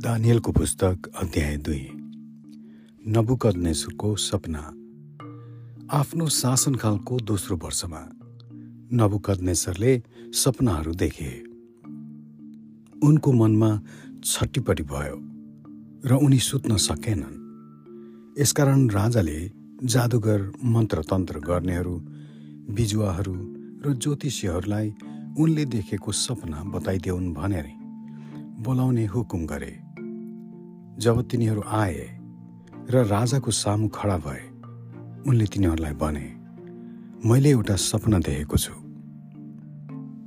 दानियलको पुस्तक अध्याय दुई। नबुकदनेश्वरको सपना। आफ्नो शासनकालको दोस्रो वर्षमा नबुकदनेश्वरले सपनाहरू देखे। उनको मनमा छट्टीपट्टि भयो र उनी सुत्न सकेनन्। यसकारण राजाले जादुगर मन्त्रतन्त्र गर्नेहरू बिजुवाहरू र ज्योतिषीहरूलाई उनले देखेको सपना बताइदेऊन् भनेर बोलाउने हुकुम गरे। जब तिनीहरू आए र राजाको सामु खडा भए। उनले तिनीहरूलाई भने मैले एउटा सपना देखेको छु।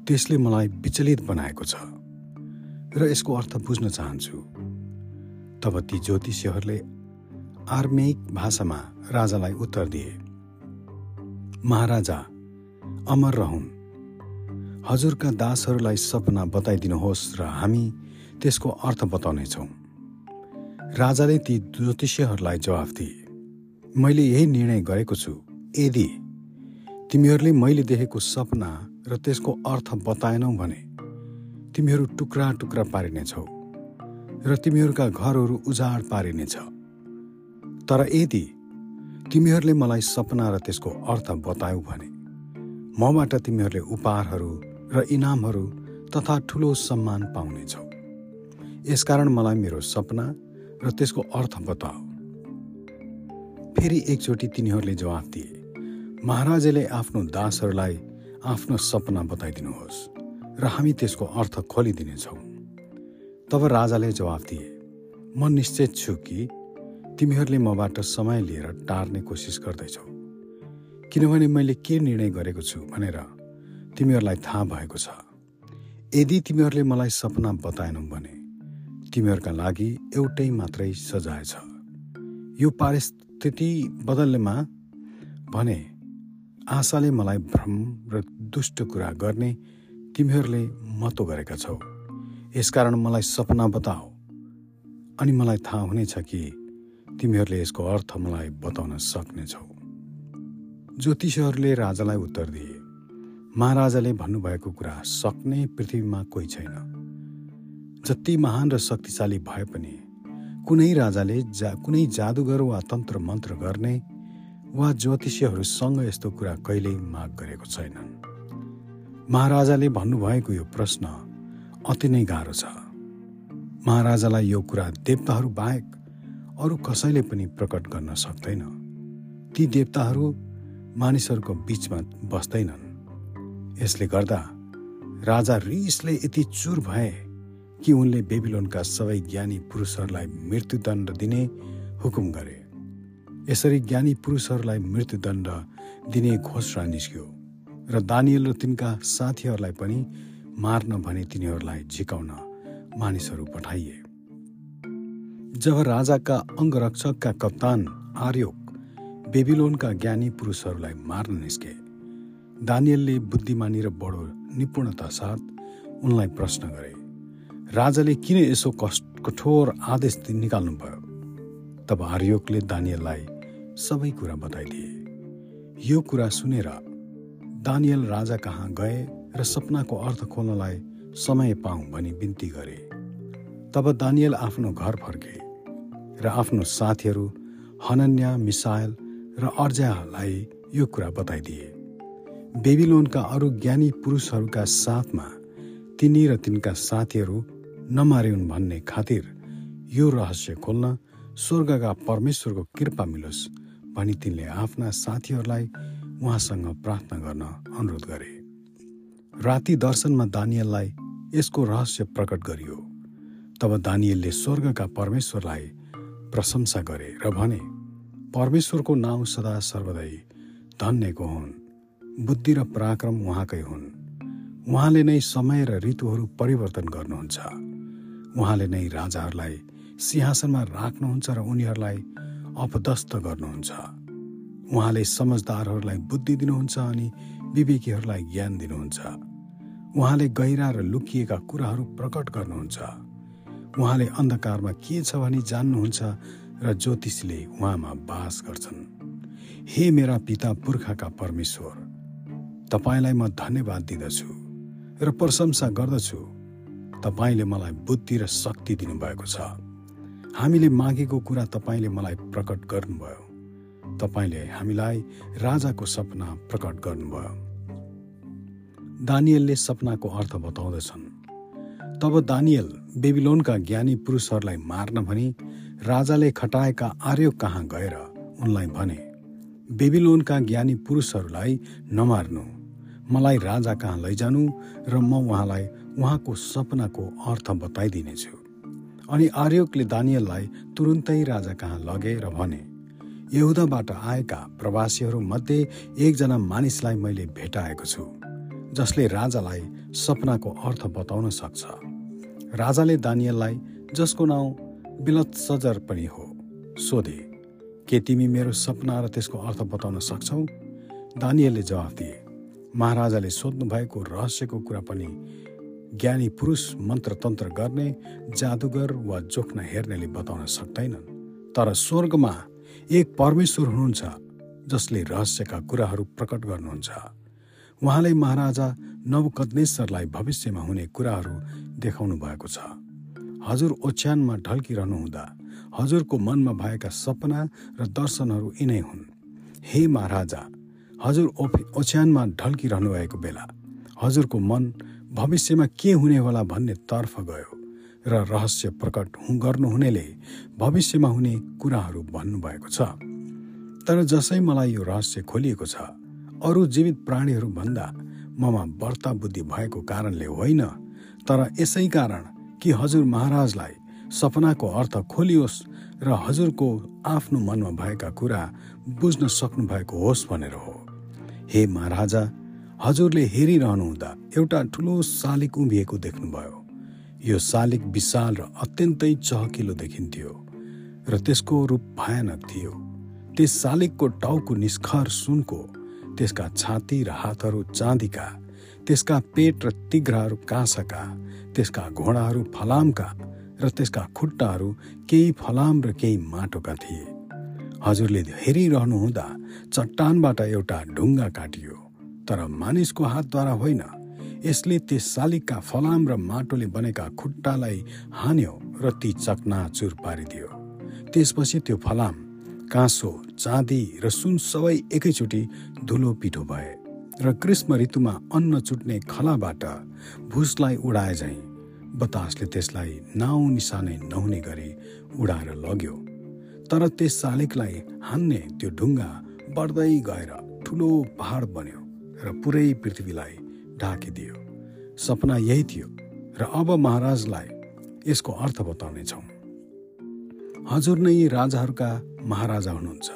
त्यसले मलाई विचलित बनाएको छ र यसको अर्थ बुझ्न चाहन्छु। तब ती ज्योतिषीहरूले आर्मेक भाषामा राजालाई उत्तर दिए महाराजा अमर रहन्। हजुरका दासहरूलाई सपना बताइदिनुहोस् र हामी त्यसको अर्थ बताउनेछौँ। राजाले ती ज्योतिषीहरूलाई जवाफ दिए। मैले यही निर्णय गरेको छु। यदि तिमीहरूले मैले देखेको सपना र त्यसको अर्थ बताएनौ भने तिमीहरू टुक्रा टुक्रा पारिनेछौ र तिमीहरूका घरहरू उजाड पारिनेछ। तर यदि तिमीहरूले मलाई सपना र त्यसको अर्थ बतायौ भने मबाट तिमीहरूले उपहारहरू र इनामहरू तथा ठुलो सम्मान पाउनेछौ। यसकारण मलाई मेरो सपना र त्यसको अर्थ बताऊ फेरि एकचोटि तिनीहरूले जवाफ दिए महाराजाले आफ्नो दासहरूलाई आफ्नो सपना बताइदिनुहोस् र हामी त्यसको अर्थ खोलिदिनेछौँ। तब राजाले जवाफ दिए म निश्चित छु कि तिमीहरूले मबाट समय लिएर टार्ने कोसिस गर्दैछौ। किनभने मैले के निर्णय गरेको छु भनेर तिमीहरूलाई थाहा भएको छ। यदि तिमीहरूले मलाई सपना बताएनौ भने तिमीहरूका लागि एउटै मात्रै सजाय छ। यो परिस्थिति बदल्नेमा भने आशाले मलाई भ्रम र दुष्ट कुरा गर्ने तिमीहरूले मतो गरेका छौ। यसकारण मलाई सपना बताऊ अनि मलाई थाहा हुनेछ कि तिमीहरूले यसको अर्थ मलाई बताउन सक्नेछौ ज्योतिषहरूले राजालाई उत्तर दिए। महाराजाले भन्नुभएको कुरा सक्ने पृथ्वीमा कोही छैन। जति महान र शक्तिशाली भए पनि कुनै राजाले जा कुनै जादुगर वा तन्त्र मन्त्र गर्ने वा ज्योतिषीहरूसँग यस्तो कुरा कहिल्यै माग गरेको छैनन्। महाराजाले भन्नुभएको यो प्रश्न अति नै गाह्रो छ। महाराजालाई यो कुरा देवताहरू बाहेक अरू कसैले पनि प्रकट गर्न सक्दैन। ती देवताहरू मानिसहरूको बिचमा बस्दैनन्। यसले गर्दा राजा रिसले यति चुर भए कि उनले बेबिलोनका सबै ज्ञानी पुरुषहरूलाई मृत्युदण्ड दिने हुकुम गरे। यसरी ज्ञानी पुरुषहरूलाई मृत्युदण्ड दिने घोषणा निस्क्यो र दानियल र तिनका साथीहरूलाई पनि मार्न भने तिनीहरूलाई झिकाउन मानिसहरू पठाइए। जब राजाका अङ्गरक्षकका कप्तान आर्योक बेबिलोनका ज्ञानी पुरुषहरूलाई मार्न निस्के दानियलले बुद्धिमानी र बडो निपुणता साथ उनलाई प्रश्न गरे। राजाले किन यसो कठोर आदेश निकाल्नुभयो? तब आर्योकले दानियललाई सबै कुरा बताइदिए। यो कुरा सुनेर दानियल राजा कहाँ गए र सपनाको अर्थ खोल्नलाई समय पाऊँ भनी बिन्ती गरे। तब दानियल आफ्नो घर फर्के र आफ्नो साथीहरू हनन्या मिसाइल र अर्जालाई यो कुरा बताइदिए। बेबिलोनका अरू ज्ञानी पुरुषहरूका साथमा तिनी र तिनका साथीहरू नमारिउन् भन्ने खातिर यो रहस्य खोल्न स्वर्गका परमेश्वरको कृपा मिलोस् भनी तिनले आफ्ना साथीहरूलाई उहाँसँग प्रार्थना गर्न अनुरोध गरे। राति दर्शनमा दानियललाई यसको रहस्य प्रकट गरियो। तब दानियलले स्वर्गका परमेश्वरलाई प्रशंसा गरे र भने परमेश्वरको नाउँ सदा सर्वदै धन्यको हुन्। बुद्धि र पराक्रम उहाँकै हुन्। उहाँले नै समय र ऋतुहरू परिवर्तन गर्नुहुन्छ। उहाँले नै राजाहरूलाई सिंहासनमा राख्नुहुन्छ र उनीहरूलाई अपदस्त गर्नुहुन्छ। उहाँले समझदारहरूलाई बुद्धि दिनुहुन्छ अनि विवेकीहरूलाई ज्ञान दिनुहुन्छ। उहाँले गहिरा र लुकिएका कुराहरू प्रकट गर्नुहुन्छ। उहाँले अन्धकारमा के छ भनी जान्नुहुन्छ र ज्योतिषले उहाँमा बास गर्छन्। हे मेरा पिता पुर्खाका परमेश्वर तपाईँलाई म धन्यवाद दिँदछु र प्रशंसा गर्दछु। तपाईँले मलाई बुद्धि र शक्ति दिनुभएको छ। हामीले मागेको कुरा तपाईँले मलाई प्रकट गर्नुभयो। तपाईँले हामीलाई राजाको सपना प्रकट गर्नुभयो। दानियलले सपनाको अर्थ बताउँदछन्। तब दानियल बेबिलोनका ज्ञानी पुरुषहरूलाई मार्न भनी राजाले खटाएका आर्य कहाँ गएर उनलाई भने बेबिलोनका ज्ञानी पुरुषहरूलाई नमार्नु। मलाई राजा कहाँ लैजानु र म उहाँलाई उहाँको सपनाको अर्थ बताइदिनेछु। अनि आर्योगले दानियललाई तुरुन्तै राजा कहाँ लगे र भने यहुदाबाट आएका प्रवासीहरू मध्ये एकजना मानिसलाई मैले भेटाएको छु जसले राजालाई सपनाको अर्थ बताउन सक्छ। राजाले दानियललाई जसको नाउँ बिलत सजर पनि हो सोधे के तिमी मेरो सपना र त्यसको अर्थ बताउन सक्छौ दानियलले जवाफ दिए महाराजाले सोध्नु भएको रहस्यको कुरा पनि ज्ञानी पुरुष मन्त्रतन्त्र गर्ने जादुगर वा जोख्न हेर्नेले बताउन सक्दैनन्। तर स्वर्गमा एक परमेश्वर हुनुहुन्छ जसले रहस्यका कुराहरू प्रकट गर्नुहुन्छ। उहाँले महाराजा नवकदनेश्वरलाई भविष्यमा हुने कुराहरू देखाउनु भएको छ। हजुर ओछ्यानमा ढल्किरहनु हुँदा हजुरको मनमा भएका सपना र दर्शनहरू यिनै हुन्। हे महाराजा हजुर ओछ्यानमा ढल्किरहनु भएको बेला हजुरको मन भविष्यमा के हुने होला भन्ने तर्फ गयो र रहस्य प्रकट गर्नुहुनेले भविष्यमा हुने कुराहरू भन्नुभएको छ। तर जसै मलाई यो रहस्य खोलिएको छ अरू जीवित प्राणीहरू भन्दा ममा बढ्ता बुद्धि भएको कारणले होइन तर यसै कारण कि हजुर महाराजलाई सपनाको अर्थ खोलियोस् र हजुरको आफ्नो मनमा भएका कुरा बुझ्न सक्नु भएको होस् भनेर हो। हे महाराजा हजुरले हेरिरहनुहुँदा एउटा ठुलो शालिक उभिएको देख्नुभयो। यो शालिक विशाल र अत्यन्तै चहकिलो देखिन्थ्यो र त्यसको रूप भयानक थियो। त्यस शालिकको टाउको निष्खर सुनको त्यसका छाती र हातहरू चाँदीका त्यसका पेट र तिघ्राहरू काँसाका त्यसका घोडाहरू फलामका र त्यसका खुट्टाहरू केही फलाम र केही माटोका थिए। हजुरले हेरिरहनुहुँदा चट्टानबाट एउटा ढुङ्गा काटियो। तर मानिसको हातद्वारा होइन। यसले त्यस शालिगका फलाम र माटोले बनेका खुट्टालाई हान्यो र ती चकनाचुर पारिदियो। त्यसपछि त्यो फलाम काँसो चाँदी र सुन सबै एकैचोटि धुलो पिठो भए र ग्रीष्म ऋतुमा अन्न चुट्ने खलाबाट भुसलाई उडाए झैँ बतासले त्यसलाई नाउँ निशानै नहुने गरी उडाएर लग्यो। तर त्यस शालिगलाई हान्ने त्यो ढुङ्गा बढ्दै गएर ठुलो पहाड बन्यो। र पुरै पृथ्वीलाई ढाकिदियो। सपना यही थियो र अब महाराजलाई यसको अर्थ बताउनेछौँ। हजुर नै राजाहरूका महाराजा हुनुहुन्छ।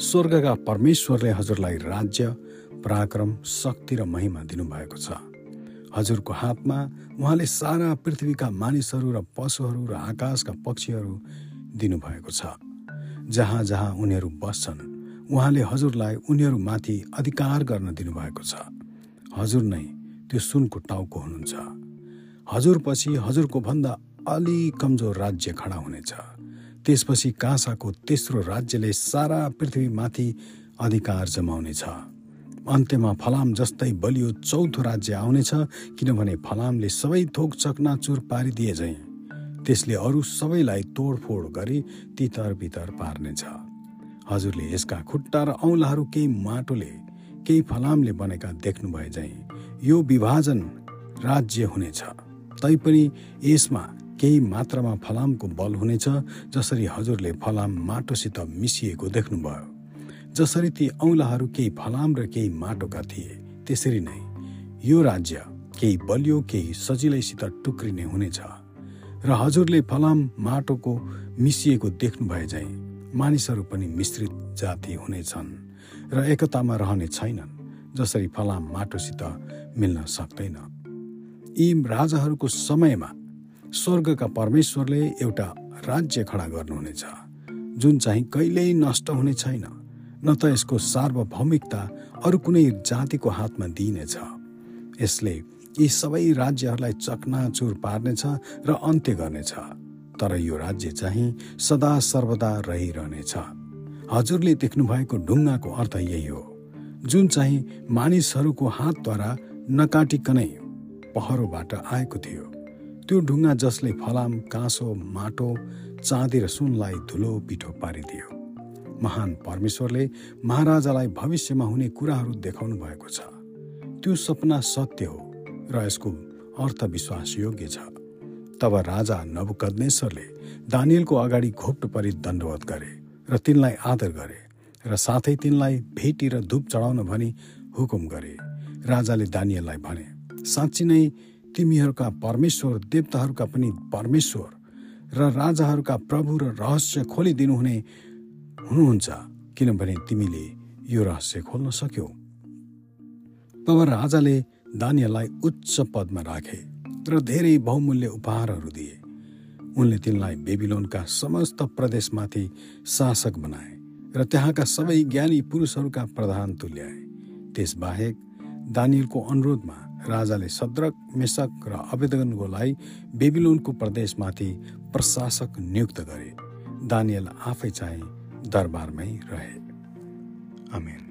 स्वर्गका परमेश्वरले हजुरलाई राज्य पराक्रम शक्ति र महिमा दिनुभएको छ। हजुरको हातमा उहाँले सारा पृथ्वीका मानिसहरू र पशुहरू र आकाशका पक्षीहरू दिनुभएको छ। जहाँ जहाँ उनीहरू बस्छन् उहाँले हजुरलाई उनीहरूमाथि अधिकार गर्न दिनुभएको छ। हजुर नै त्यो सुनको टाउको हुनुहुन्छ। हजुरपछि हजुरको भन्दा अलि कमजोर राज्य खडा हुनेछ। त्यसपछि काँसाको तेस्रो राज्यले सारा पृथ्वीमाथि अधिकार जमाउनेछ। अन्त्यमा फलाम जस्तै बलियो चौथो राज्य आउनेछ किनभने फलामले सबै थोक चकनाचुर पारिदिए झैँ त्यसले अरू सबैलाई तोडफोड गरी तितर बितर पार्नेछ। हजुरले यसका खुट्टा र औँलाहरू केही माटोले केही फलामले बनेका देख्नु भए झै यो विभाजन राज्य हुनेछ। तैपनि यसमा केही मात्रामा फलामको बल हुनेछ जसरी हजुरले फलाम माटोसित मिसिएको देख्नुभयो। जसरी ती औँलाहरू केही फलाम र केही माटोका थिए त्यसरी नै यो राज्य केही बलियो केही सजिलैसित टुक्रिने हुनेछ। र हजुरले फलाम माटोको मिसिएको देख्नु भए झैँ मानिसहरू पनि मिश्रित जाति हुनेछन् र एकतामा रहने छैनन् जसरी फलाम माटोसित मिल्न सक्दैन। यी राजाहरूको समयमा स्वर्गका परमेश्वरले एउटा राज्य खडा गर्नुहुनेछ जुन चाहिँ कहिल्यै नष्ट हुने छैन न त यसको सार्वभौमिकता अरू कुनै जातिको हातमा दिइनेछ। यसले यी सबै राज्यहरूलाई चकनाचुर पार्नेछ र अन्त्य गर्नेछ। तर यो राज्य चाहिँ सदा सर्वदा रहिरहनेछ। हजुरले देख्नुभएको ढुङ्गाको अर्थ यही हो। जुन चाहिँ मानिसहरूको हातद्वारा नकाटिकनै पहरोबाट आएको थियो त्यो ढुङ्गा जसले फलाम काँसो माटो चाँदी र सुनलाई धुलो पिठो पारिदियो। महान परमेश्वरले महाराजालाई भविष्यमा हुने कुराहरू देखाउनु भएको छ। त्यो सपना सत्य हो र यसको अर्थ विश्वास योग्य छ। तब राजा नबुकदनेश्वरले दानियलको अगाडि घोप्टो परि दण्डवत गरे र तिनलाई आदर गरे र साथै तिनलाई भेटी र धुप चढाउन भनी हुकुम गरे। राजाले दानियललाई भने साँच्ची नै तिमीहरूका परमेश्वर देवताहरूका पनि परमेश्वर र राजाहरूका प्रभु र रहस्य खोलिदिनु हुने हुनुहुन्छ किनभने तिमीले यो रहस्य खोल्न सक्यौ तब राजाले दानियललाई उच्च पदमा राखे। र धेरै बहुमूल्य उपहारहरू दिए। उनले तिनलाई बेबिलोनका समस्त प्रदेशमाथि शासक बनाए र त्यहाँका सबै ज्ञानी पुरुषहरूका प्रधान तुल्याए। त्यसबाहेक दानियलको अनुरोधमा राजाले सद्रक मेसक र अवेदनकोलाई बेबिलोनको प्रदेशमाथि प्रशासक नियुक्त गरे। दानियल आफै चाहिँ दरबारमै रहे। अमेन